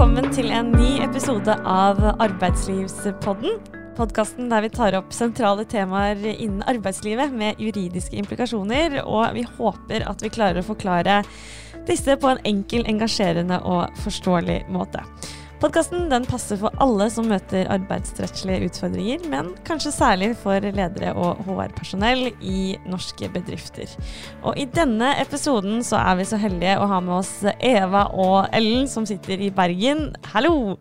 velkommen til en ny episode av Arbeidslivspodden. Podkasten der vi tar opp sentrale temaer innen arbeidslivet med juridiske implikasjoner, og vi håper at vi klarer å forklare disse på en enkel, engasjerende og forståelig måte. Podkasten passer for alle som møter arbeidsrettslige utfordringer, men kanskje særlig for ledere og HR-personell i norske bedrifter. Og I denne episoden så er vi så heldige å ha med oss Eva og Ellen, som sitter i Bergen. Hallo!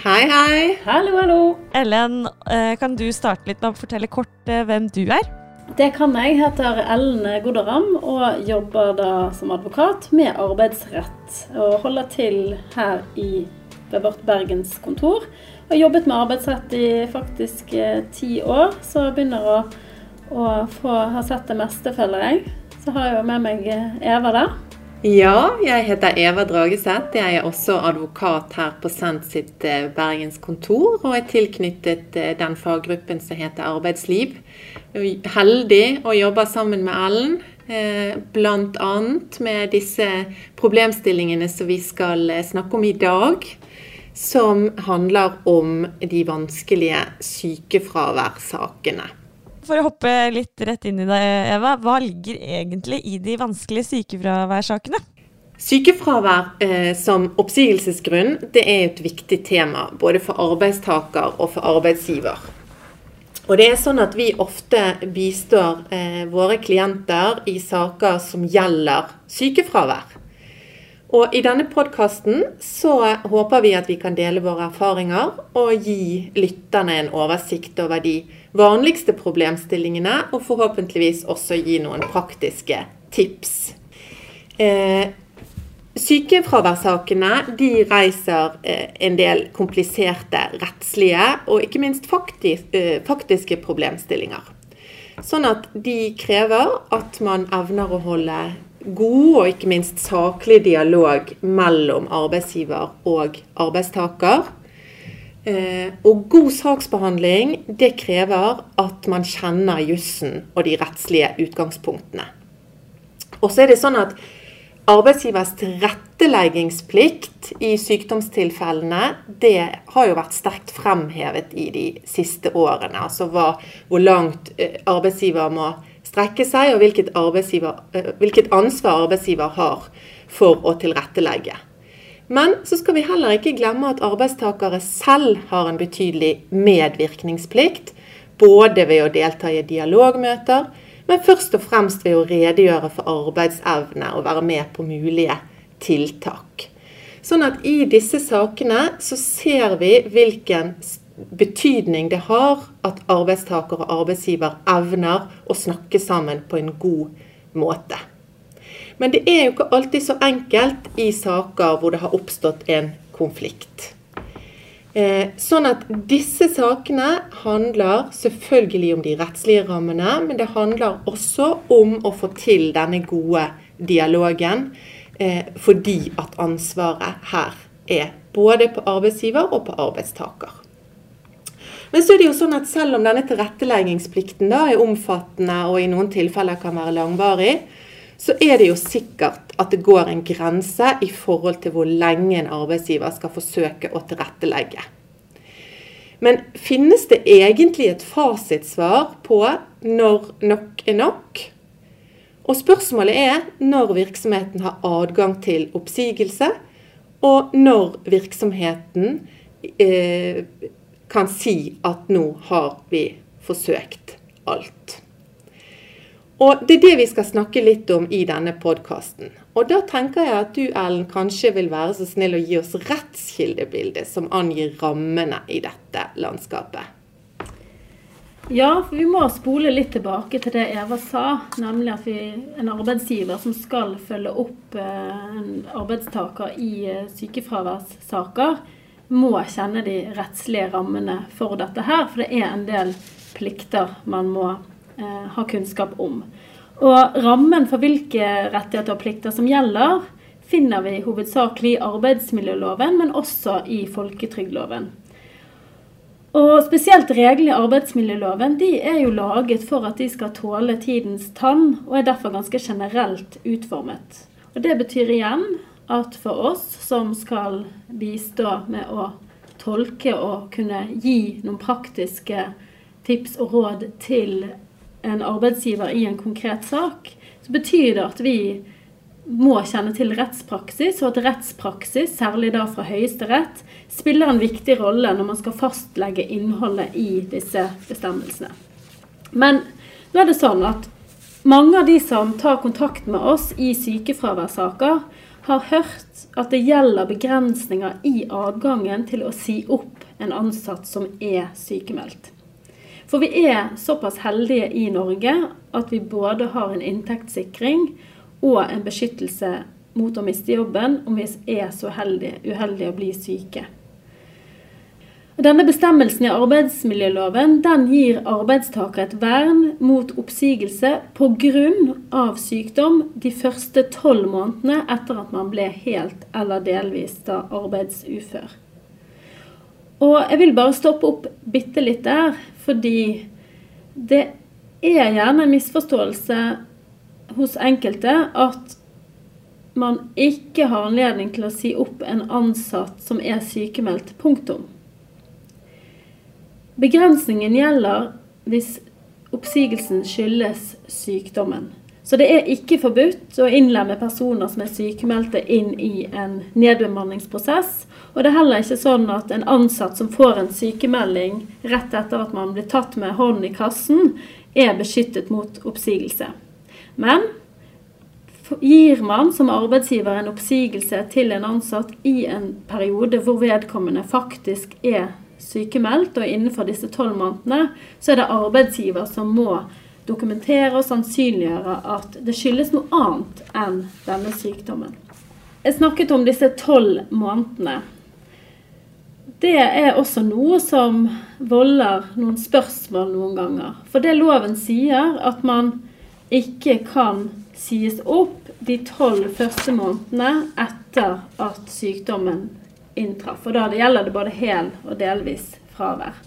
Hei, hei. Hallo, hallo. Ellen, eh, kan du starte litt med å fortelle kort eh, hvem du er? Det kan jeg. Jeg heter Ellen Goderam og jobber da som advokat med arbeidsrett. Og holder til her i ved vårt bergenskontor. Og jobbet med arbeidsrett i faktisk eh, ti år, så begynner å, å få, ha sett det meste, føler jeg. Så har jeg jo med meg eh, Eva der. Ja, jeg heter Eva Drageseth. Jeg er også advokat her på Sendt sitt eh, bergenskontor, og er tilknyttet den faggruppen som heter arbeidsliv. Heldig å jobbe sammen med Ellen, bl.a. med disse problemstillingene som vi skal snakke om i dag som handler om de vanskelige sykefraværssakene. For å hoppe litt rett inn i det, Eva. Hva ligger egentlig i de vanskelige sykefraværssakene? Sykefravær eh, som oppsigelsesgrunn det er et viktig tema både for arbeidstaker og for arbeidsgiver. Og det er sånn at Vi ofte bistår eh, våre klienter i saker som gjelder sykefravær. Og I denne podkasten så håper vi at vi kan dele våre erfaringer og gi lytterne en oversikt over de vanligste problemstillingene, og forhåpentligvis også gi noen praktiske tips. Eh, Sykefraværssakene de reiser eh, en del kompliserte rettslige og ikke minst faktisk, eh, faktiske problemstillinger. Sånn at de krever at man evner å holde god og ikke minst saklig dialog mellom arbeidsgiver og arbeidstaker. Eh, og god saksbehandling det krever at man kjenner jussen og de rettslige utgangspunktene. Og så er det sånn at Arbeidsgivers tilretteleggingsplikt i sykdomstilfellene det har jo vært sterkt fremhevet i de siste årene. Altså hvor langt eh, arbeidsgiver må strekke seg, og hvilket, eh, hvilket ansvar arbeidsgiver har for å tilrettelegge. Men så skal vi heller ikke glemme at arbeidstakere selv har en betydelig medvirkningsplikt. Både ved å delta i dialogmøter, men først og fremst ved å redegjøre for arbeidsevne og være med på mulige tiltak. Sånn at i disse sakene så ser vi hvilken betydning det har at arbeidstaker og arbeidsgiver evner å snakke sammen på en god måte. Men det er jo ikke alltid så enkelt i saker hvor det har oppstått en konflikt. Eh, sånn at disse sakene handler selvfølgelig om de rettslige rammene, men det handler også om å få til denne gode dialogen, eh, fordi at ansvaret her er både på arbeidsgiver og på arbeidstaker. Men så er det jo sånn at selv om denne tilretteleggingsplikten da er omfattende og i noen tilfeller kan være langvarig, så er det jo sikkert at det går en grense i forhold til hvor lenge en arbeidsgiver skal forsøke å tilrettelegge. Men finnes det egentlig et fasitsvar på når nok er nok? Og spørsmålet er når virksomheten har adgang til oppsigelse, og når virksomheten eh, kan si at nå har vi forsøkt alt. Og Det er det vi skal snakke litt om i denne podkasten. Og da tenker jeg at du Ellen, kanskje vil være så snill å gi oss rettskildebildet som angir rammene i dette landskapet. Ja, for vi må spole litt tilbake til det Eva sa, nemlig at vi, en arbeidsgiver som skal følge opp eh, en arbeidstaker i eh, sykefraværssaker, må kjenne de rettslige rammene for dette her, for det er en del plikter man må eh, ha kunnskap om. Og rammen for hvilke rettigheter og plikter som gjelder, finner vi hovedsakelig i arbeidsmiljøloven, men også i folketrygdloven. Og spesielt reglene i arbeidsmiljøloven de er jo laget for at de skal tåle tidens tann, og er derfor ganske generelt utformet. Og Det betyr igjen at for oss som skal bistå med å tolke og kunne gi noen praktiske tips og råd til en arbeidsgiver i en konkret sak, så betyr det at vi må kjenne til rettspraksis, og at rettspraksis, særlig da fra Høyesterett, spiller en viktig rolle når man skal fastlegge innholdet i disse bestemmelsene. Men nå er det sånn at mange av de som tar kontakt med oss i sykefraværssaker, har hørt at det gjelder begrensninger i adgangen til å si opp en ansatt som er sykemeldt. For vi er såpass heldige i Norge at vi både har en inntektssikring og en beskyttelse mot å miste jobben om vi er så uheldige, uheldige å bli syke. Denne bestemmelsen i arbeidsmiljøloven den gir arbeidstaker et vern mot oppsigelse pga. sykdom de første tolv månedene etter at man ble helt eller delvis da arbeidsufør. Og jeg vil bare stoppe opp bitte litt der, fordi det er gjerne en misforståelse hos enkelte at man ikke har anledning til å si opp en ansatt som er sykemeldt. Punktum. Begrensningen gjelder hvis oppsigelsen skyldes sykdommen. Så det er ikke forbudt å innlemme personer som er sykemeldte inn i en nedbemanningsprosess. Og det er heller ikke sånn at en ansatt som får en sykemelding rett etter at man blir tatt med hånden i kassen, er beskyttet mot oppsigelse. Men gir man som arbeidsgiver en oppsigelse til en ansatt i en periode hvor vedkommende faktisk er sykemeldt, og innenfor disse tolv månedene, så er det arbeidsgiver som må dokumentere og sannsynliggjøre at det skyldes noe annet enn denne sykdommen. Jeg snakket om disse tolv månedene. Det er også noe som volder noen spørsmål noen ganger. For det loven sier, at man ikke kan sies opp de tolv første månedene etter at sykdommen inntraff. Og da det gjelder det både hel og delvis fravær.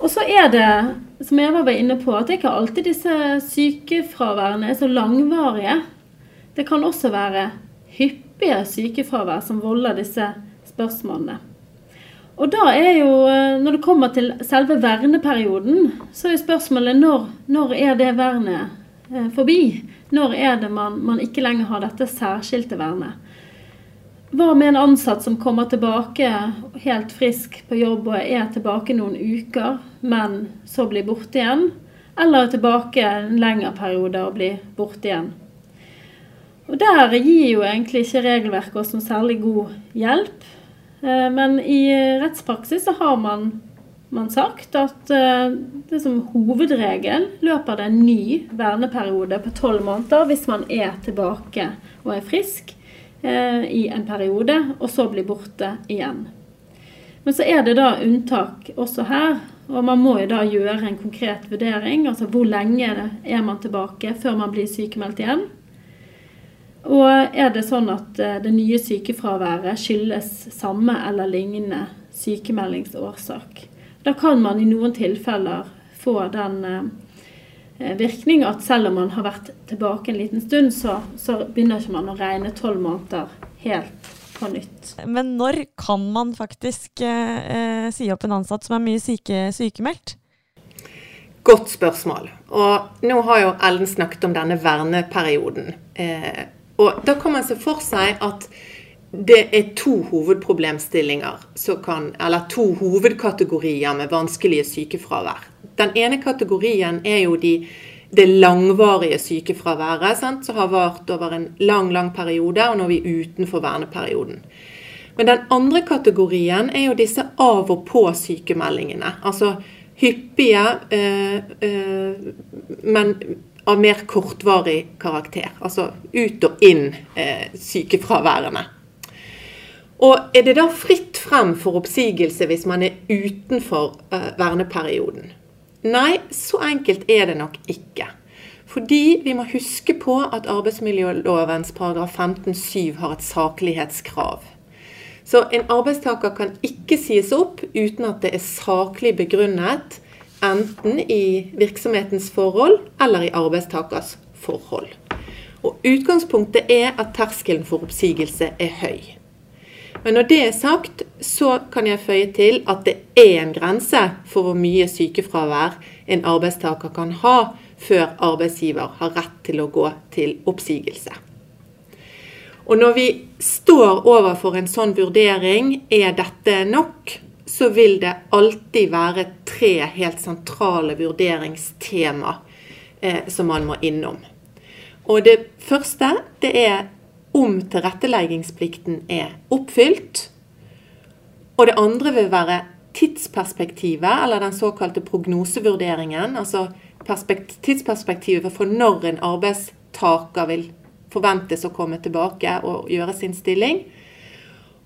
Og så er det, som Eva var inne på, at det ikke alltid disse sykefraværene er så langvarige. Det kan også være hyppige sykefravær som volder disse spørsmålene. Og da er jo, når det kommer til selve verneperioden, så er spørsmålet når, når er det vernet eh, forbi? Når er det man, man ikke lenger har dette særskilte vernet? Hva med en ansatt som kommer tilbake helt frisk på jobb og er tilbake noen uker, men så blir borte igjen? Eller er tilbake en lengre periode og blir borte igjen? Og Der gir jo egentlig ikke regelverket oss noe særlig god hjelp. Eh, men i rettspraksis så har man, man sagt at eh, det som hovedregel løper det en ny verneperiode på tolv måneder hvis man er tilbake og er frisk i en periode, og så bli borte igjen. Men så er det da unntak også her, og man må jo da gjøre en konkret vurdering. Altså hvor lenge er man tilbake før man blir sykemeldt igjen. Og er det sånn at eh, det nye sykefraværet skyldes samme eller lignende sykemeldingsårsak. Da kan man i noen tilfeller få den eh, Eh, virkning at selv om man har vært tilbake en liten stund, så, så begynner ikke man å regne tolv måneder helt på nytt. Men når kan man faktisk eh, eh, si opp en ansatt som er mye syke, sykemeldt? Godt spørsmål. Og nå har jo Ellen snakket om denne verneperioden. Eh, og da kan man se for seg at det er to hovedproblemstillinger, kan, eller to hovedkategorier med vanskelige sykefravær. Den ene kategorien er jo de, det langvarige sykefraværet, sant, som har vart over en lang, lang periode, og nå er vi utenfor verneperioden. Men den andre kategorien er jo disse av og på-sykemeldingene. Altså hyppige, øh, øh, men av mer kortvarig karakter. Altså ut og inn øh, sykefraværene. Og er det da fritt frem for oppsigelse hvis man er utenfor verneperioden? Nei, så enkelt er det nok ikke. Fordi vi må huske på at arbeidsmiljølovens paragraf 15-7 har et saklighetskrav. Så en arbeidstaker kan ikke sies opp uten at det er saklig begrunnet, enten i virksomhetens forhold eller i arbeidstakers forhold. Og Utgangspunktet er at terskelen for oppsigelse er høy. Men når det er sagt, så kan jeg føye til at det er en grense for hvor mye sykefravær en arbeidstaker kan ha før arbeidsgiver har rett til å gå til oppsigelse. Og når vi står overfor en sånn vurdering, er dette nok, så vil det alltid være tre helt sentrale vurderingstema eh, som man må innom. Og det første det er om tilretteleggingsplikten er oppfylt. Og det andre vil være tidsperspektivet, eller den såkalte prognosevurderingen. Altså tidsperspektivet for når en arbeidstaker vil forventes å komme tilbake og gjøre sin stilling.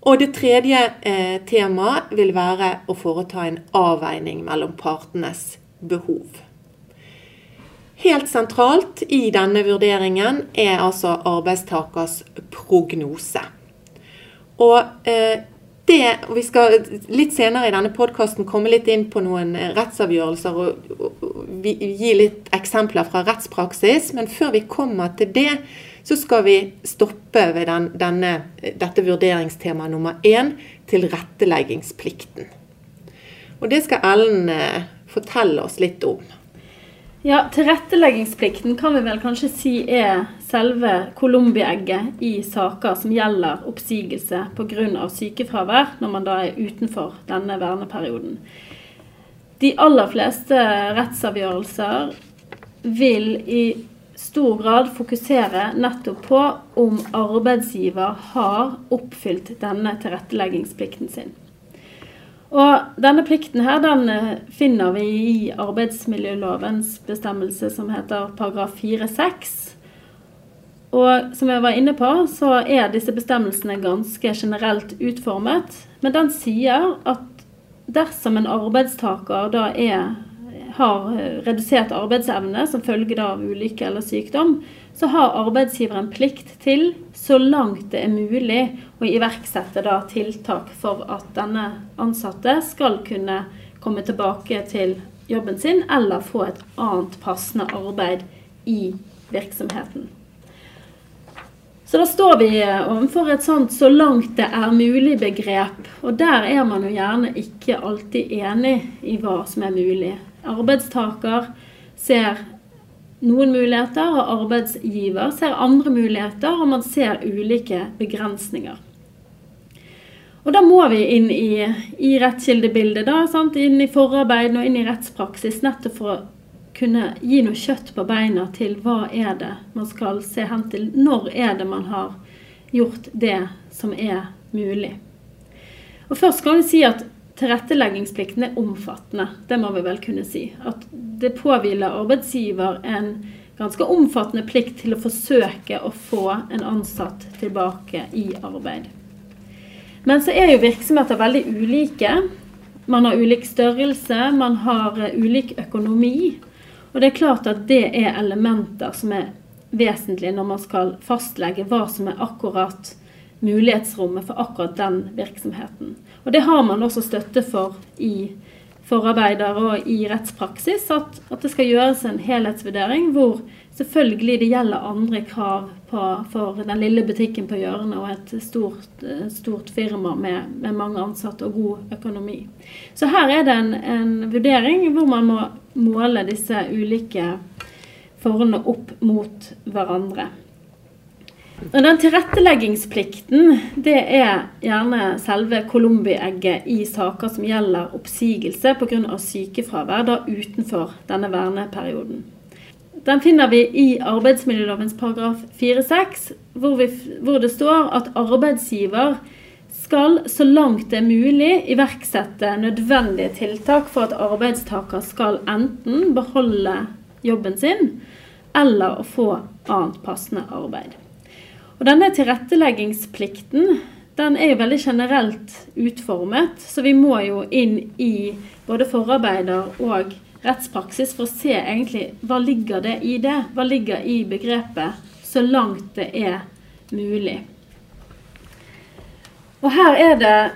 Og det tredje eh, temaet vil være å foreta en avveining mellom partenes behov. Helt sentralt i denne vurderingen er altså arbeidstakers prognose. Og eh, det, Vi skal litt senere i denne podkasten komme litt inn på noen rettsavgjørelser og, gi litt eksempler fra rettspraksis. Men før vi kommer til det, så skal vi stoppe ved den, denne, dette vurderingstema nummer én, tilretteleggingsplikten. Og det skal Ellen eh, fortelle oss litt om. Ja, Tilretteleggingsplikten kan vi vel kanskje si er selve colombi-egget i saker som gjelder oppsigelse pga. sykefravær, når man da er utenfor denne verneperioden. De aller fleste rettsavgjørelser vil i stor grad fokusere nettopp på om arbeidsgiver har oppfylt denne tilretteleggingsplikten sin. Og denne plikten her, den eh, finner vi i arbeidsmiljølovens bestemmelse som heter paragraf 4-6. Og som jeg var inne på, så er disse bestemmelsene ganske generelt utformet. Men den sier at dersom en arbeidstaker da er, har eh, redusert arbeidsevne som følge av ulykke eller sykdom, så har arbeidsgiveren plikt til, så langt det er mulig, å iverksette da tiltak for at denne ansatte skal kunne komme tilbake til jobben sin, eller få et annet passende arbeid i virksomheten. Så da står vi overfor et sånt 'så langt det er mulig'-begrep. Og der er man jo gjerne ikke alltid enig i hva som er mulig. Arbeidstaker ser noen muligheter, og arbeidsgiver ser andre muligheter, og man ser ulike begrensninger. Og da må vi inn i, i rettskildebildet, da, sant? inn i forarbeidene og inn i rettspraksis, nettopp for å kunne gi noe kjøtt på beina til hva er det man skal se hen til. Når er det man har gjort det som er mulig. Og Først kan vi si at tilretteleggingsplikten er omfattende. Det må vi vel kunne si. At det påhviler arbeidsgiver en ganske omfattende plikt til å forsøke å få en ansatt tilbake i arbeid. Men så er jo virksomheter veldig ulike. Man har ulik størrelse, man har ulik økonomi. Og det er klart at det er elementer som er vesentlige når man skal fastlegge hva som er akkurat mulighetsrommet for akkurat den virksomheten. Og det har man også støtte for i forarbeider og i rettspraksis, at, at det skal gjøres en helhetsvurdering hvor selvfølgelig det gjelder andre krav på, for den lille butikken på hjørnet og et stort, stort firma med, med, mange ansatte og god økonomi. Så her er det en, en vurdering hvor man må måle disse ulike forholdene opp mot hverandre. Og den tilretteleggingsplikten det er gjerne selve colombi-egget i saker som gjelder oppsigelse pga. sykefravær da utenfor denne verneperioden. Den finner vi i arbeidsmiljølovens paragraf 4-6, hvor, hvor det står at arbeidsgiver skal så langt det er mulig iverksette nødvendige tiltak for at arbeidstaker skal enten beholde jobben sin eller å få annet passende arbeid. Og denne tilretteleggingsplikten den er jo veldig generelt utformet, så vi må jo inn i både forarbeider og rettspraksis for å se egentlig hva ligger det i det? Hva ligger i begrepet 'så langt det er mulig'? Og her er det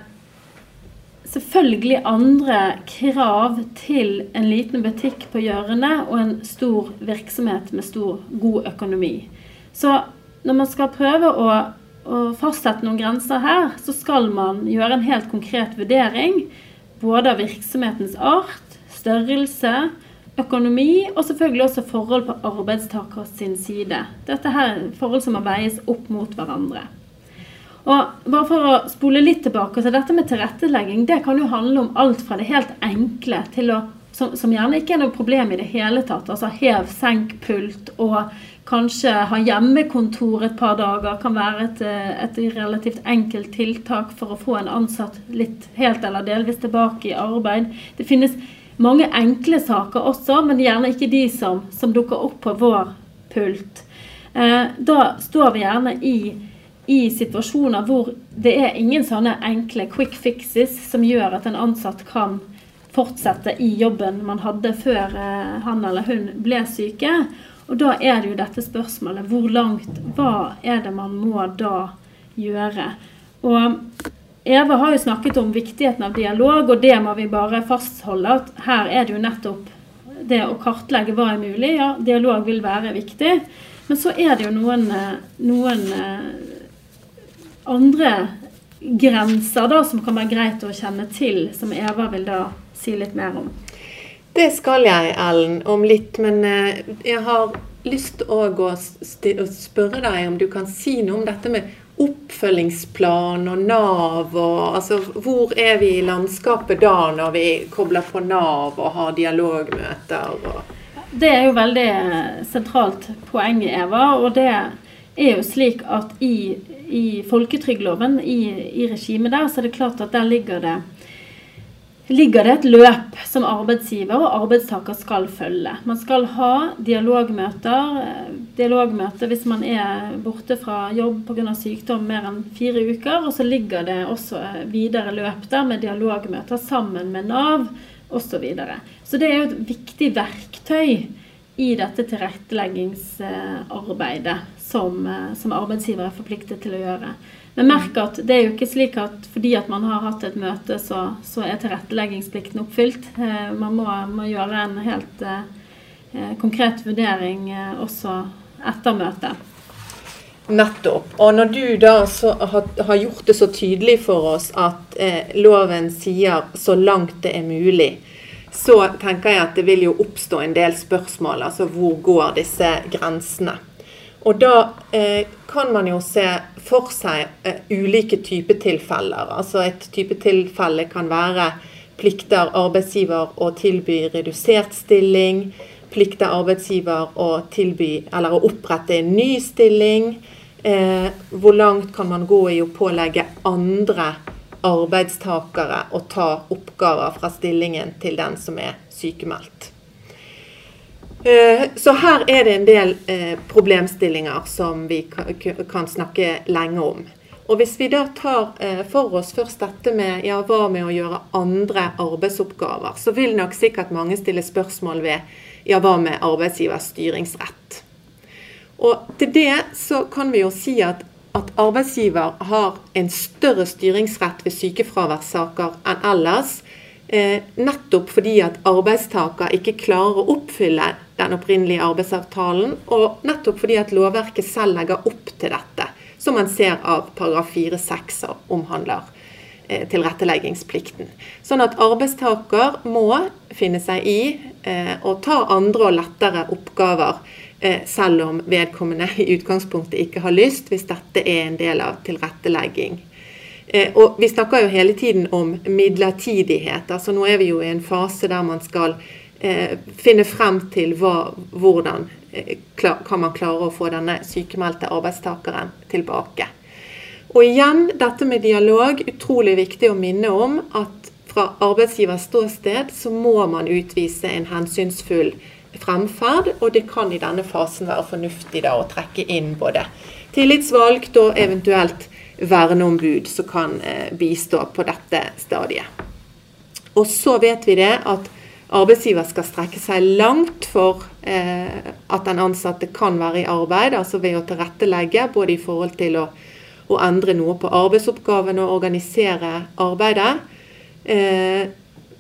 selvfølgelig andre krav til en liten butikk på hjørnet og en stor virksomhet med stor, god økonomi. Så når man skal prøve å, å fastsette noen grenser her, så skal man gjøre en helt konkret vurdering. Både av virksomhetens art, størrelse, økonomi og selvfølgelig også forhold på arbeidstakers sin side. Dette her er forhold som må veies opp mot hverandre. Og bare for å spole litt tilbake, så Dette med tilrettelegging det kan jo handle om alt fra det helt enkle til å som, som, gjerne ikke er noe problem i det hele tatt. Altså hev, senk pult og kanskje ha hjemmekontor et par dager kan være et, et, relativt enkelt tiltak for å få en ansatt litt helt eller delvis tilbake i arbeid. Det finnes mange enkle saker også, men gjerne ikke de som, som dukker opp på vår pult. Eh, da står vi gjerne i, i situasjoner hvor det er ingen sånne enkle quick fixes som gjør at en ansatt kan fortsette i jobben man hadde før eh, han eller hun ble syke. Og da er det jo dette spørsmålet hvor langt Hva er det man må da gjøre? Og Eva har jo snakket om viktigheten av dialog, og det må vi bare fastholde. at Her er det jo nettopp det å kartlegge hva er mulig. Ja, dialog vil være viktig. Men så er det jo noen, eh, noen eh, andre grenser da, som kan være greit å kjenne til, som Eva vil da si litt mer om. Det skal jeg, Ellen, om litt. Men eh, jeg har lyst å spørre deg om du kan si noe om dette med oppfølgingsplan og Nav. Og, altså, hvor er vi i landskapet da, når vi kobler på Nav og har dialogmøter? Og det er jo veldig sentralt poeng, Eva. Og det er jo slik at i, i folketrygdloven, i, i regimet der, så er det klart at der ligger det ligger det et løp som arbeidsgiver og arbeidstaker skal følge. Man skal ha dialogmøter. Dialogmøte hvis man er borte fra jobb pga. sykdom mer enn fire uker. Og så ligger det også videre løp der med dialogmøter sammen med Nav osv. Så, videre. så det er jo et viktig verktøy i dette tilretteleggingsarbeidet som, som arbeidsgiver er forpliktet til å gjøre. Men merk at det er jo ikke slik at fordi at man har hatt et møte, så, så er tilretteleggingsplikten oppfylt. Eh, man må, må, gjøre en helt eh, eh konkret vurdering også etter møtet. Nettopp. Og når du da har, har, gjort det så tydelig for oss at eh, loven sier 'så langt det er mulig', så tenker jeg at det vil jo oppstå en del spørsmål. Altså hvor går disse grensene? Og da eh, kan man jo se for seg eh, ulike typer tilfeller. Altså et type tilfelle kan være plikter arbeidsgiver å tilby redusert stilling. Plikter arbeidsgiver å tilby eller å opprette en ny stilling. Eh, hvor langt kan man gå i å pålegge andre arbeidstakere å ta oppgaver fra stillingen til den som er sykemeldt? Eh, så her er det en del eh, problemstillinger som vi kan snakke lenge om. Og Hvis vi da tar eh, for oss først dette med ja, hva med å gjøre andre arbeidsoppgaver, så vil nok sikkert mange stille spørsmål ved ja, hva med arbeidsgivers styringsrett. Og til det så kan vi jo si at, at arbeidsgiver har en større styringsrett ved sykefraværssaker enn ellers. Eh, nettopp fordi at arbeidstaker ikke klarer å oppfylle den opprinnelige arbeidsavtalen, og nettopp fordi at lovverket selv legger opp til dette, som man ser av paragraf 4-6 omhandler eh, tilretteleggingsplikten. Sånn at arbeidstaker må finne seg i eh, å ta andre og lettere oppgaver, eh, selv om vedkommende i utgangspunktet ikke har lyst, hvis dette er en del av tilrettelegging. Eh, og Vi snakker jo hele tiden om midlertidighet. altså Nå er vi jo i en fase der man skal finne frem til hva, hvordan eh, kan man klare å få denne sykemeldte arbeidstakeren tilbake. Og igjen, dette med dialog, utrolig viktig å minne om at fra arbeidsgivers ståsted så må man utvise en hensynsfull fremferd, og det kan i denne fasen være fornuftig da å trekke inn både tillitsvalgt og eventuelt verneombud som kan eh, bistå på dette stadiet. Og så vet vi det at arbeidsgiver skal strekke seg langt for eh, at den ansatte kan være i arbeid, altså ved å tilrettelegge både i forhold til å, å endre noe på arbeidsoppgavene og organisere arbeidet. Eh,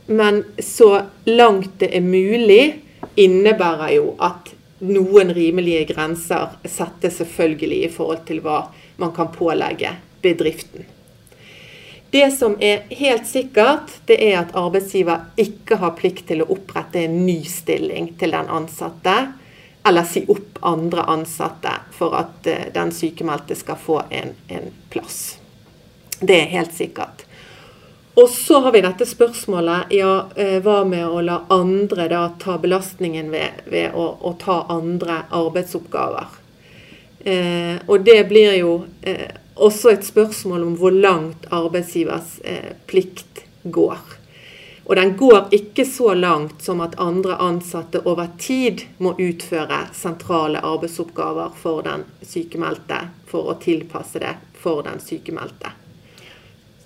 men så langt det er mulig, innebærer jo at noen rimelige grenser settes selvfølgelig i forhold til hva man kan pålegge bedriften. Det som er helt sikkert, det er at arbeidsgiver ikke har plikt til å opprette en ny stilling til den ansatte, eller si opp andre ansatte for at eh, den sykemeldte skal få en, en plass. Det er helt sikkert. Og så har vi dette spørsmålet ja, eh, hva med å la andre da ta belastningen ved, ved å, å, ta andre arbeidsoppgaver. Eh, og det blir jo eh, også et spørsmål om hvor langt arbeidsgivers eh, plikt går. Og den går ikke så langt som at andre ansatte over tid må utføre sentrale arbeidsoppgaver for den sykemeldte, for å tilpasse det for den sykemeldte.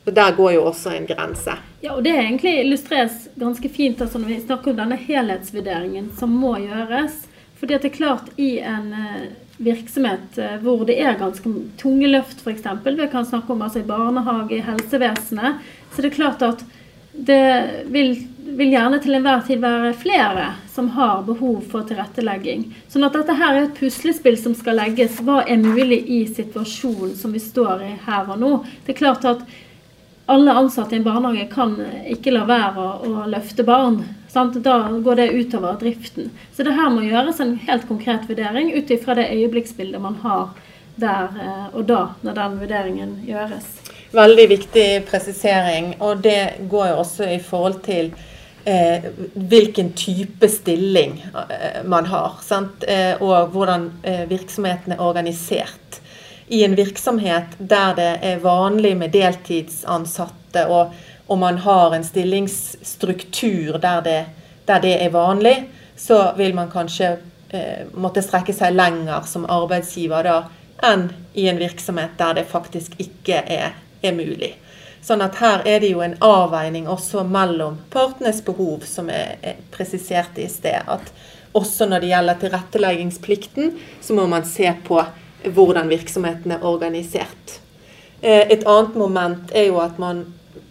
Og Der går jo også en grense. Ja, og Det egentlig illustreres ganske fint altså når vi snakker om denne helhetsvurderingen som må gjøres. Fordi at det er klart i en eh, virksomhet eh, hvor det er ganske tunge løft, f.eks. Vi kan snakke om altså i barnehage, i helsevesenet. Så det er klart at det vil, vil gjerne til enhver tid være flere som har behov for tilrettelegging. Sånn at dette her er et puslespill som skal legges. Hva er mulig i situasjonen som vi står i her og nå? Det er klart at alle ansatte i en barnehage kan ikke la være å, å løfte barn. Sant? Da går det utover driften. Så det her må gjøres en helt konkret vurdering ut ifra det øyeblikksbildet man har der eh, og da, når den vurderingen gjøres. Veldig viktig presisering, og det går jo også i forhold til eh, hvilken type stilling eh, man har, eh, og hvordan eh, virksomheten er organisert i en virksomhet der det er vanlig med deltidsansatte, og, og man har en stillingsstruktur der det, der det, er vanlig, så vil man kanskje eh, måtte strekke seg lenger som arbeidsgiver da, enn i en virksomhet der det faktisk ikke er, er mulig. Sånn at her er det jo en avveining også mellom partenes behov, som er, er presisert i sted. At også når det gjelder tilretteleggingsplikten, så må man se på hvordan virksomheten er organisert. Eh, et annet moment er jo at man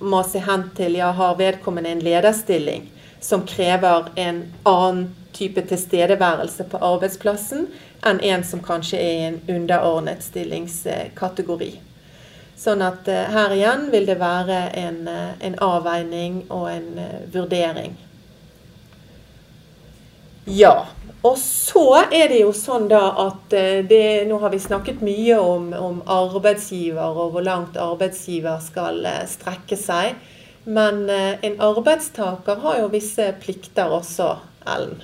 må se hen til ja, har vedkommende en lederstilling som krever en annen type tilstedeværelse på arbeidsplassen enn en som kanskje er i en underordnet stillingskategori. Sånn at uh, her igjen vil det være en, uh, en avveining og en uh, vurdering. Ja. Og så er det jo sånn da at eh, det, nå har vi snakket mye om, om, arbeidsgiver og hvor langt arbeidsgiver skal eh, strekke seg. Men eh, en arbeidstaker har jo visse plikter også, Ellen.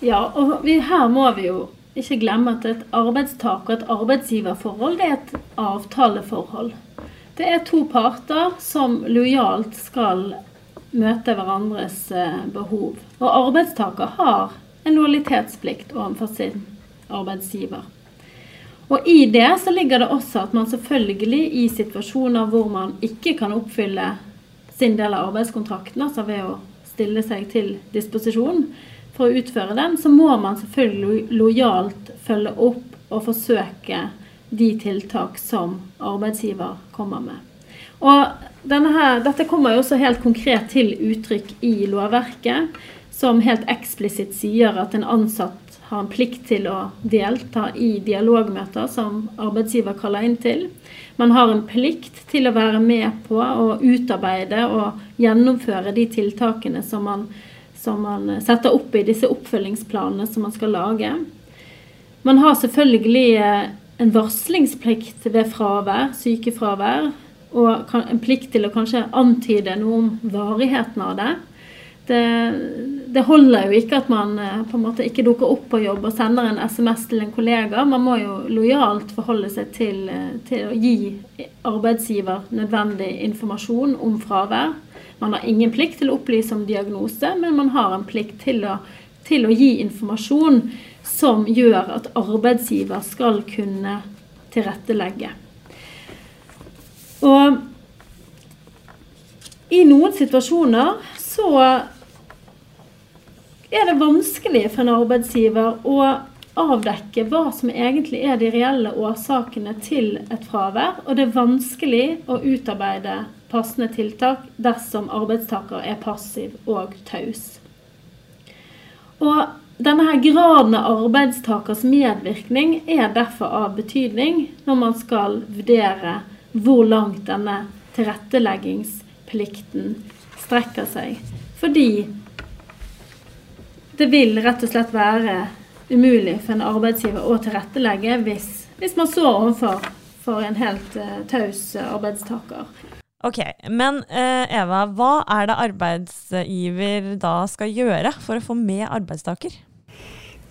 Ja, og vi, her må vi jo ikke glemme at et arbeidstaker- og et arbeidsgiverforhold det er et avtaleforhold. Det er to parter som lojalt skal møte hverandres behov. Og arbeidstaker har en lojalitetsplikt overfor sin arbeidsgiver. Og I det så ligger det også at man selvfølgelig i situasjoner hvor man ikke kan oppfylle sin del av arbeidskontrakten, altså ved å stille seg til disposisjon for å utføre den, så må man selvfølgelig lojalt følge opp og forsøke de tiltak som arbeidsgiver kommer med. Og her, dette kommer jo også helt konkret til uttrykk i lovverket som helt eksplisitt sier at en ansatt har en plikt til å delta i dialogmøter som arbeidsgiver kaller inn til. Man har en plikt til å være med på å utarbeide og gjennomføre de tiltakene som man, som man setter opp i disse oppfølgingsplanene som man skal lage. Man har selvfølgelig eh, en varslingsplikt ved fravær, sykefravær, og en plikt til å kanskje antyde noe om varigheten av det det, det, holder jo ikke at man eh, på en måte ikke dukker opp på jobb og sender en SMS til en kollega. Man må jo lojalt forholde seg til, eh, til å gi arbeidsgiver nødvendig informasjon om fravær. Man har ingen plikt til å opplyse om diagnose, men man har en plikt til å, til å gi informasjon som gjør at arbeidsgiver skal kunne tilrettelegge. Og i noen situasjoner så er det vanskelig for en arbeidsgiver å avdekke hva som egentlig er de reelle årsakene til et fravær, og det er vanskelig å utarbeide passende tiltak dersom arbeidstaker er passiv og taus. Og denne her graden av arbeidstakers medvirkning er derfor av betydning når man skal vurdere hvor langt denne tilretteleggingsplikten strekker seg. Fordi det vil rett og slett være umulig for en arbeidsgiver å tilrettelegge hvis, hvis man står overfor for en helt uh, taus arbeidstaker. Ok, Men uh, Eva, hva er det arbeidsgiver da skal gjøre for å få med arbeidstaker?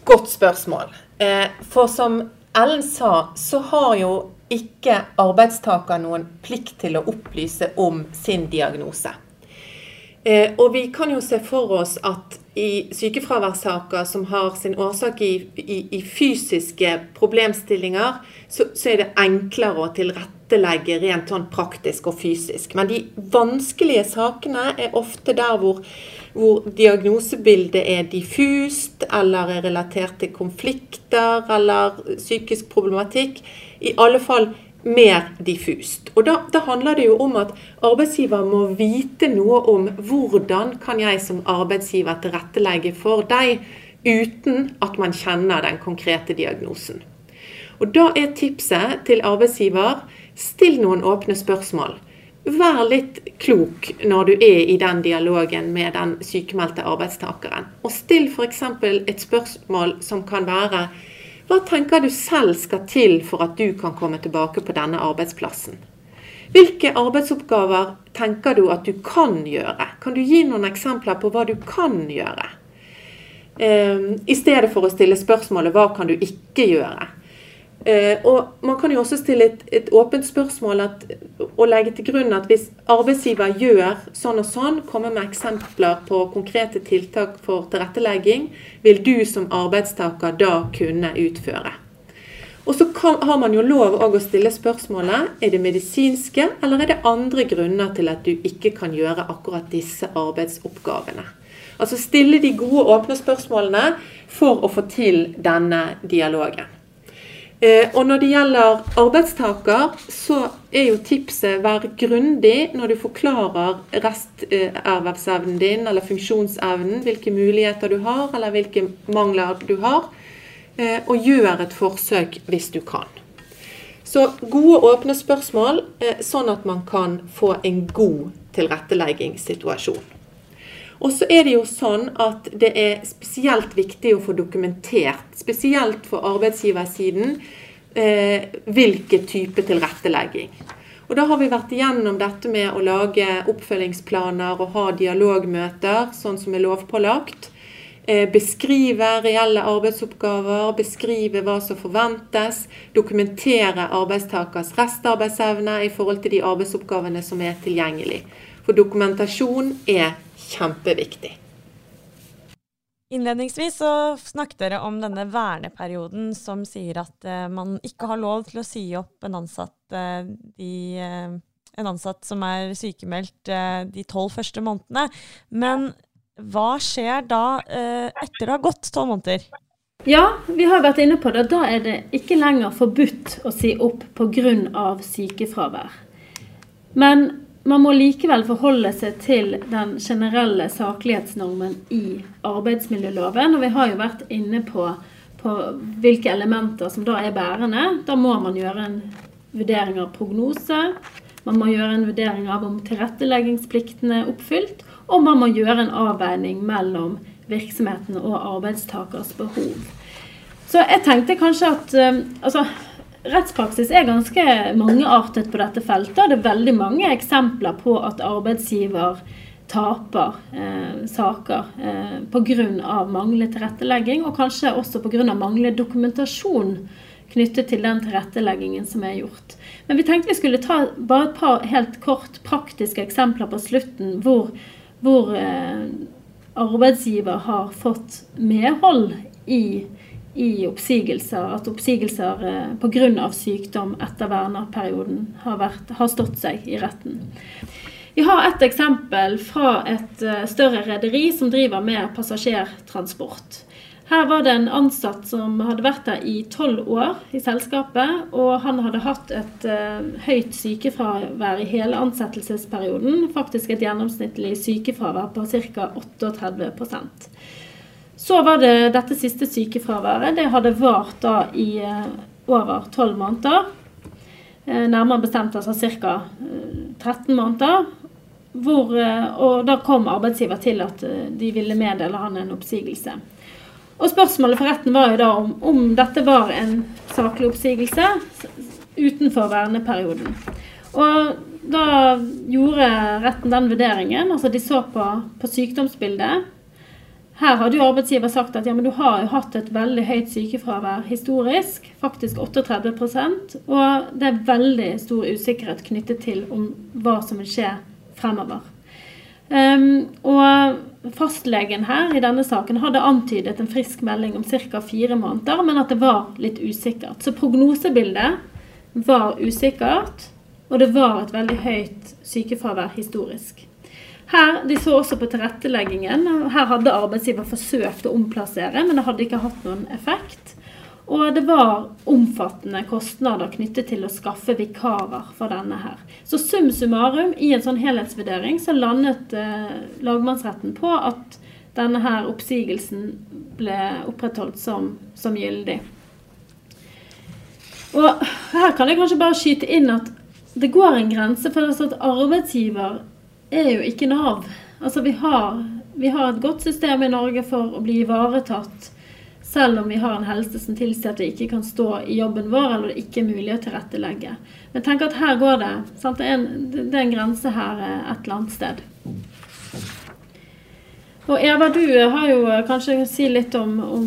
Godt spørsmål. Eh, for som Ellen sa, så har jo ikke arbeidstaker noen plikt til å opplyse om sin diagnose. Eh, og vi kan jo se for oss at i sykefraværssaker som har sin årsak i, i, i fysiske problemstillinger, så, så, er det enklere å tilrettelegge rent sånn praktisk og fysisk. Men de vanskelige sakene er ofte der hvor, hvor diagnosebildet er diffust, eller er relatert til konflikter eller psykisk problematikk. I alle fall mer diffust. Og da, da, handler det jo om at arbeidsgiver må vite noe om hvordan kan jeg som arbeidsgiver tilrettelegge for deg uten at man kjenner den konkrete diagnosen. Og Da er tipset til arbeidsgiver still noen åpne spørsmål. Vær litt klok når du er i den dialogen med den sykemeldte arbeidstakeren. Og still f.eks. et spørsmål som kan være hva tenker du selv skal til for at du kan komme tilbake på denne arbeidsplassen? Hvilke arbeidsoppgaver tenker du at du kan gjøre? Kan du gi noen eksempler på hva du kan gjøre? Um, I stedet for å stille spørsmålet 'hva kan du ikke gjøre'? Eh, og Man kan jo også stille et, et åpent spørsmål at, og legge til grunn at hvis arbeidsgiver gjør sånn og sånn, kommer med eksempler på konkrete tiltak for tilrettelegging, vil du som arbeidstaker da kunne utføre. Og så kan, har man jo lov å stille spørsmålet er det medisinske eller er det andre grunner til at du ikke kan gjøre akkurat disse arbeidsoppgavene. Altså stille de gode, åpne spørsmålene for å få til denne dialogen. Eh, og når det gjelder arbeidstaker, så er jo tipset vær grundig når du forklarer restervervsevnen din eller funksjonsevnen, hvilke muligheter du har eller hvilke mangler du har, eh, og gjør et forsøk hvis du kan. Så gode, åpne spørsmål, eh, sånn at man kan få en god tilretteleggingssituasjon. Og så er det jo sånn at det er spesielt viktig å få dokumentert, spesielt for arbeidsgiversiden, eh, hvilken type tilrettelegging. Og Da har vi vært igjennom dette med å lage oppfølgingsplaner og ha dialogmøter, sånn som er lovpålagt. Eh, beskrive reelle arbeidsoppgaver, beskrive hva som forventes. Dokumentere arbeidstakers restarbeidsevne i forhold til de arbeidsoppgavene som er tilgjengelig. For dokumentasjon er kjempeviktig. Innledningsvis så snakket dere om denne verneperioden som sier at uh, man ikke har lov til å si opp en ansatt, uh, de, uh, en ansatt som er sykemeldt de tolv første månedene. Men hva skjer da etter det har gått tolv måneder? Ja, vi har vært inne på det. Da er det ikke lenger forbudt å si opp pga. sykefravær. Men man må likevel forholde seg til den generelle saklighetsnormen i arbeidsmiljøloven. Og vi har jo vært inne på, på hvilke elementer som da er bærende. Da må man gjøre en vurdering av prognose. Man må gjøre en vurdering av om tilretteleggingsplikten er oppfylt. Og man må gjøre en avveining mellom virksomheten og arbeidstakers behov. Så jeg tenkte kanskje at um, altså, rettspraksis er ganske mangeartet på dette feltet. Det er veldig mange eksempler på at arbeidsgiver taper eh, saker eh, pga. manglende tilrettelegging, og kanskje også pga. manglende dokumentasjon knyttet til den tilretteleggingen som er gjort. Men vi tenkte vi skulle ta bare et par helt kort praktiske eksempler på slutten hvor, hvor eh, arbeidsgiver har fått medhold i i oppsigelser, at oppsigelser eh, pga. sykdom etter vernerperioden har, vært, har stått seg i retten. Vi har et eksempel fra et eh, større rederi som driver med passasjertransport. Her var det en ansatt som hadde vært der i tolv år i selskapet, og han hadde hatt et uh, høyt sykefravær i hele ansettelsesperioden. Faktisk et gjennomsnittlig sykefravær på ca. 38 Så var det dette siste sykefraværet. Det hadde vart da i eh, over tolv måneder. Eh, nærmere bestemt altså ca. 13 måneder. Hvor, og da kom arbeidsgiver til at de ville meddele han en oppsigelse. Og spørsmålet for retten var jo da om, om dette var en saklig oppsigelse utenfor verneperioden. Og da gjorde retten den vurderingen. Altså de så på, på sykdomsbildet. Her hadde jo arbeidsgiver sagt at ja, men du har jo hatt et veldig høyt sykefravær historisk, faktisk 38% og det er veldig stor usikkerhet knyttet til om hva som vil skje fremover. Um, og fastlegen her i denne saken hadde antydet en frisk melding om ca. fire måneder, men at det var litt usikkert. Så prognosebildet var usikkert, og det var et veldig høyt sykefravær historisk. Her, De så også på tilretteleggingen. Her hadde arbeidsgiver forsøkt å omplassere, men det hadde ikke hatt noen effekt. Og det var omfattende kostnader knyttet til å skaffe vikarer for denne her. Så sum summarum, i en sånn helhetsvurdering, så landet eh, lagmannsretten på at denne her oppsigelsen ble opprettholdt som, som gyldig. Og her kan jeg kanskje bare skyte inn at det går en grense for at arbeidsgiver er jo ikke Nav. Altså vi har, vi har et godt system i Norge for å bli ivaretatt selv om vi har en helse som tilsier at vi ikke kan stå i jobben vår, eller det ikke er mulig å tilrettelegge. Men tenk at her går det. Det, er en, det er en grense her eh, et eller annet sted. Og Eva, du har jo eh, kanskje si litt om, om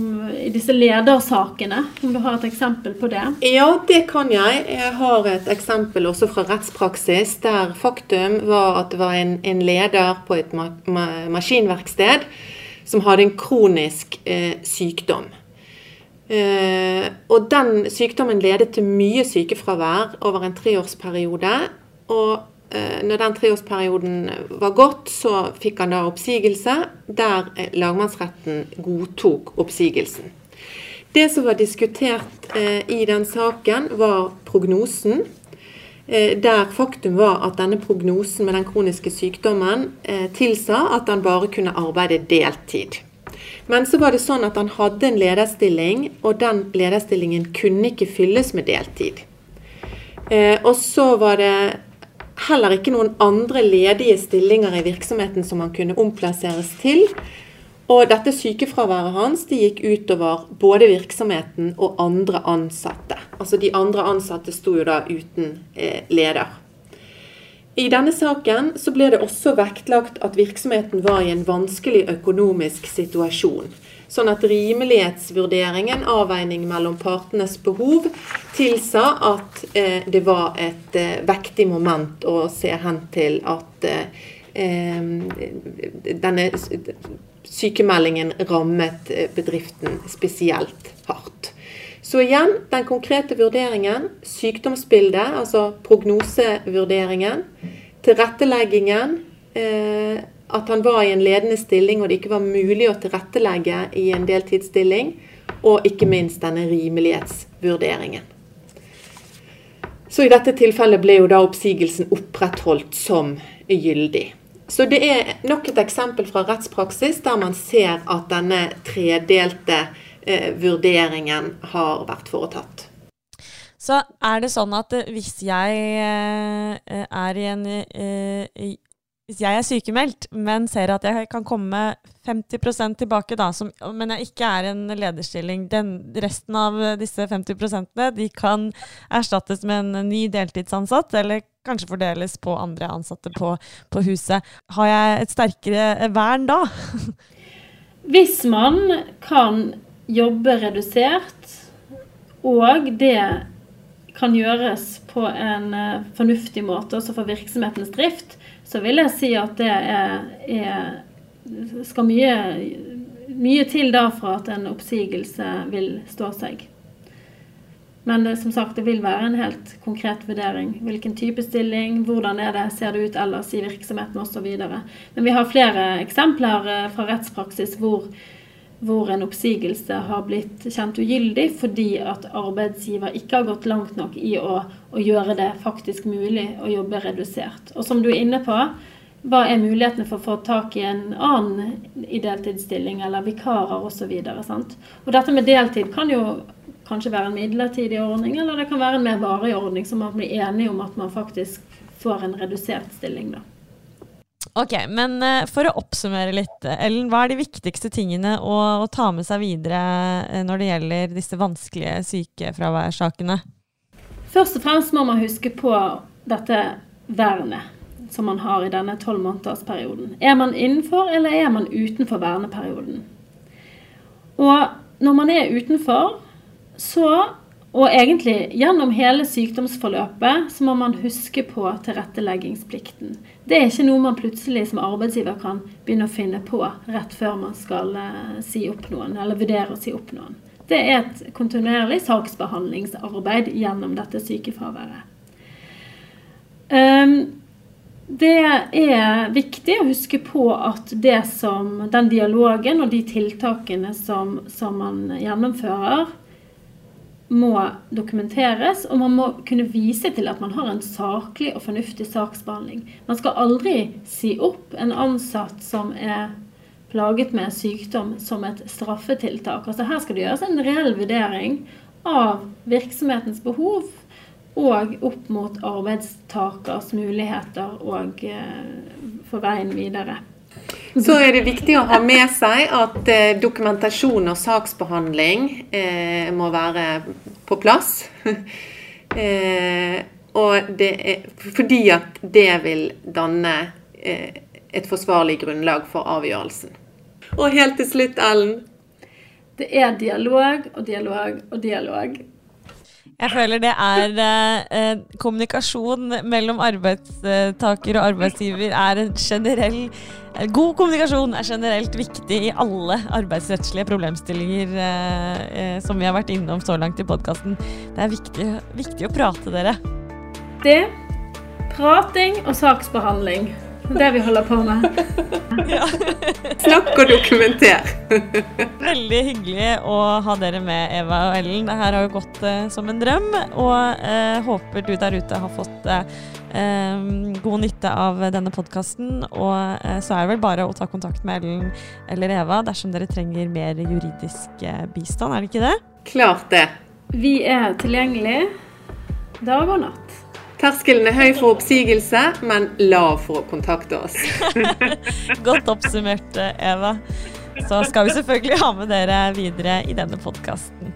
disse ledersakene. Om du har et eksempel på det? Ja, det kan jeg. Jeg har et eksempel også fra rettspraksis der faktum var at det var en, en leder på et ma ma maskinverksted som hadde en kronisk eh, sykdom. Eh, og den sykdommen ledet til mye sykefravær over en treårsperiode. Og når den treårsperioden var gått, så fikk han da oppsigelse, der eh, lagmannsretten godtok oppsigelsen. Det som var diskutert eh, i den saken, var prognosen. Der faktum var at denne prognosen med den kroniske sykdommen tilsa at han bare kunne arbeide deltid. Men så var det sånn at han hadde en lederstilling, og den lederstillingen kunne ikke fylles med deltid. Og så var det heller ikke noen andre ledige stillinger i virksomheten som han kunne omplasseres til. Og dette sykefraværet hans de gikk utover både virksomheten og andre ansatte. Altså de andre ansatte sto jo da uten eh, leder. I denne saken så ble det også vektlagt at virksomheten var i en vanskelig økonomisk situasjon. Sånn at rimelighetsvurderingen, avveining mellom partenes behov, tilsa at eh, det var et eh, vektig moment å se hen til at eh, denne sykemeldingen rammet eh, bedriften spesielt hardt. Så igjen, den konkrete vurderingen, sykdomsbildet, altså prognosevurderingen, tilretteleggingen, eh, at han var i en ledende stilling og det ikke var mulig å tilrettelegge i en deltidsstilling. Og ikke minst denne rimelighetsvurderingen. Så i dette tilfellet ble jo da oppsigelsen opprettholdt som gyldig. Så det er nok et eksempel fra rettspraksis der man ser at denne tredelte eh, vurderingen har vært foretatt. Så er det sånn at hvis jeg eh, er i en eh, hvis jeg er sykemeldt, men ser at jeg kan komme 50% tilbake, da, som, men jeg ikke er en lederstilling den, Resten av disse 50% de kan erstattes med en ny deltidsansatt, eller kanskje fordeles på andre ansatte på, på huset. Har jeg et sterkere vern da? Hvis man kan jobbe redusert, og det kan gjøres på en eh, fornuftig måte også for virksomhetens drift, så vil jeg si at det er, er skal mye, mye til da for at en oppsigelse vil stå seg. Men det, som sagt, det vil være en helt konkret vurdering. Hvilken type stilling, hvordan er det, ser det ut ellers i virksomheten osv. Men vi har flere eksempler eh, fra rettspraksis hvor hvor en oppsigelse har blitt kjent ugyldig fordi at arbeidsgiver ikke har gått langt nok i å, å, gjøre det faktisk mulig å jobbe redusert. Og som du er inne på, hva er mulighetene for å få tak i en annen i deltidsstilling, eller vikarer osv. Og, og dette med deltid kan jo kanskje være en midlertidig ordning, eller det kan være en mer varig ordning, så man blir enige om at man faktisk får en redusert stilling. da. Ok, men uh, for å oppsummere litt, Ellen. Hva er de viktigste tingene å, å ta med seg videre uh, når det gjelder disse vanskelige sykefraværssakene? Først og fremst må man huske på dette vernet som man har i denne tolvmånedersperioden. Er man innenfor, eller er man utenfor verneperioden? Og når man er utenfor, så og egentlig gjennom hele sykdomsforløpet så må man huske på tilretteleggingsplikten. Det er ikke noe man plutselig som arbeidsgiver kan begynne å finne på rett før man skal uh, si opp noen, eller vurdere å si opp noen. Det er et kontinuerlig saksbehandlingsarbeid gjennom dette sykefraværet. Um, det er viktig å huske på at som, den dialogen og de tiltakene som, som man gjennomfører, må dokumenteres, og man må kunne vise til at man har en saklig og fornuftig saksbehandling. Man skal aldri si opp en ansatt som er plaget med sykdom som et straffetiltak. Altså Her skal det gjøres en reell vurdering av virksomhetens behov og opp mot arbeidstakers muligheter og eh, for veien videre. Så er det viktig å ha med seg at eh, dokumentasjon og saksbehandling eh, må være på plass. eh, og det er fordi at det vil danne eh, et forsvarlig grunnlag for avgjørelsen. Og helt til slutt, Ellen. Det er dialog og dialog og dialog. Jeg føler det er eh, kommunikasjon mellom arbeidstaker og arbeidsgiver er en generell eh, God kommunikasjon er generelt viktig i alle arbeidsrettslige problemstillinger eh, eh, som vi har vært innom så langt i podkasten. Det er viktig, viktig å prate, dere. Det, prating og saksbehandling. Det vi holder på med. Ja. Snakk og dokumenter. Veldig hyggelig å ha dere med, Eva og Ellen. Det her har jo gått eh, som en drøm, og eh, håper du der ute har fått uh, god nytte av denne podkasten. Og så er det vel bare å ta kontakt med Ellen eller Eva dersom dere trenger mer juridisk bistand, er det ikke det? Klart det. Vi er tilgjengelig dag og natt. Terskelen er høy for oppsigelse, men lav for å kontakte oss. Godt oppsummert, Eva. Så skal vi selvfølgelig ha med dere videre i denne podkasten.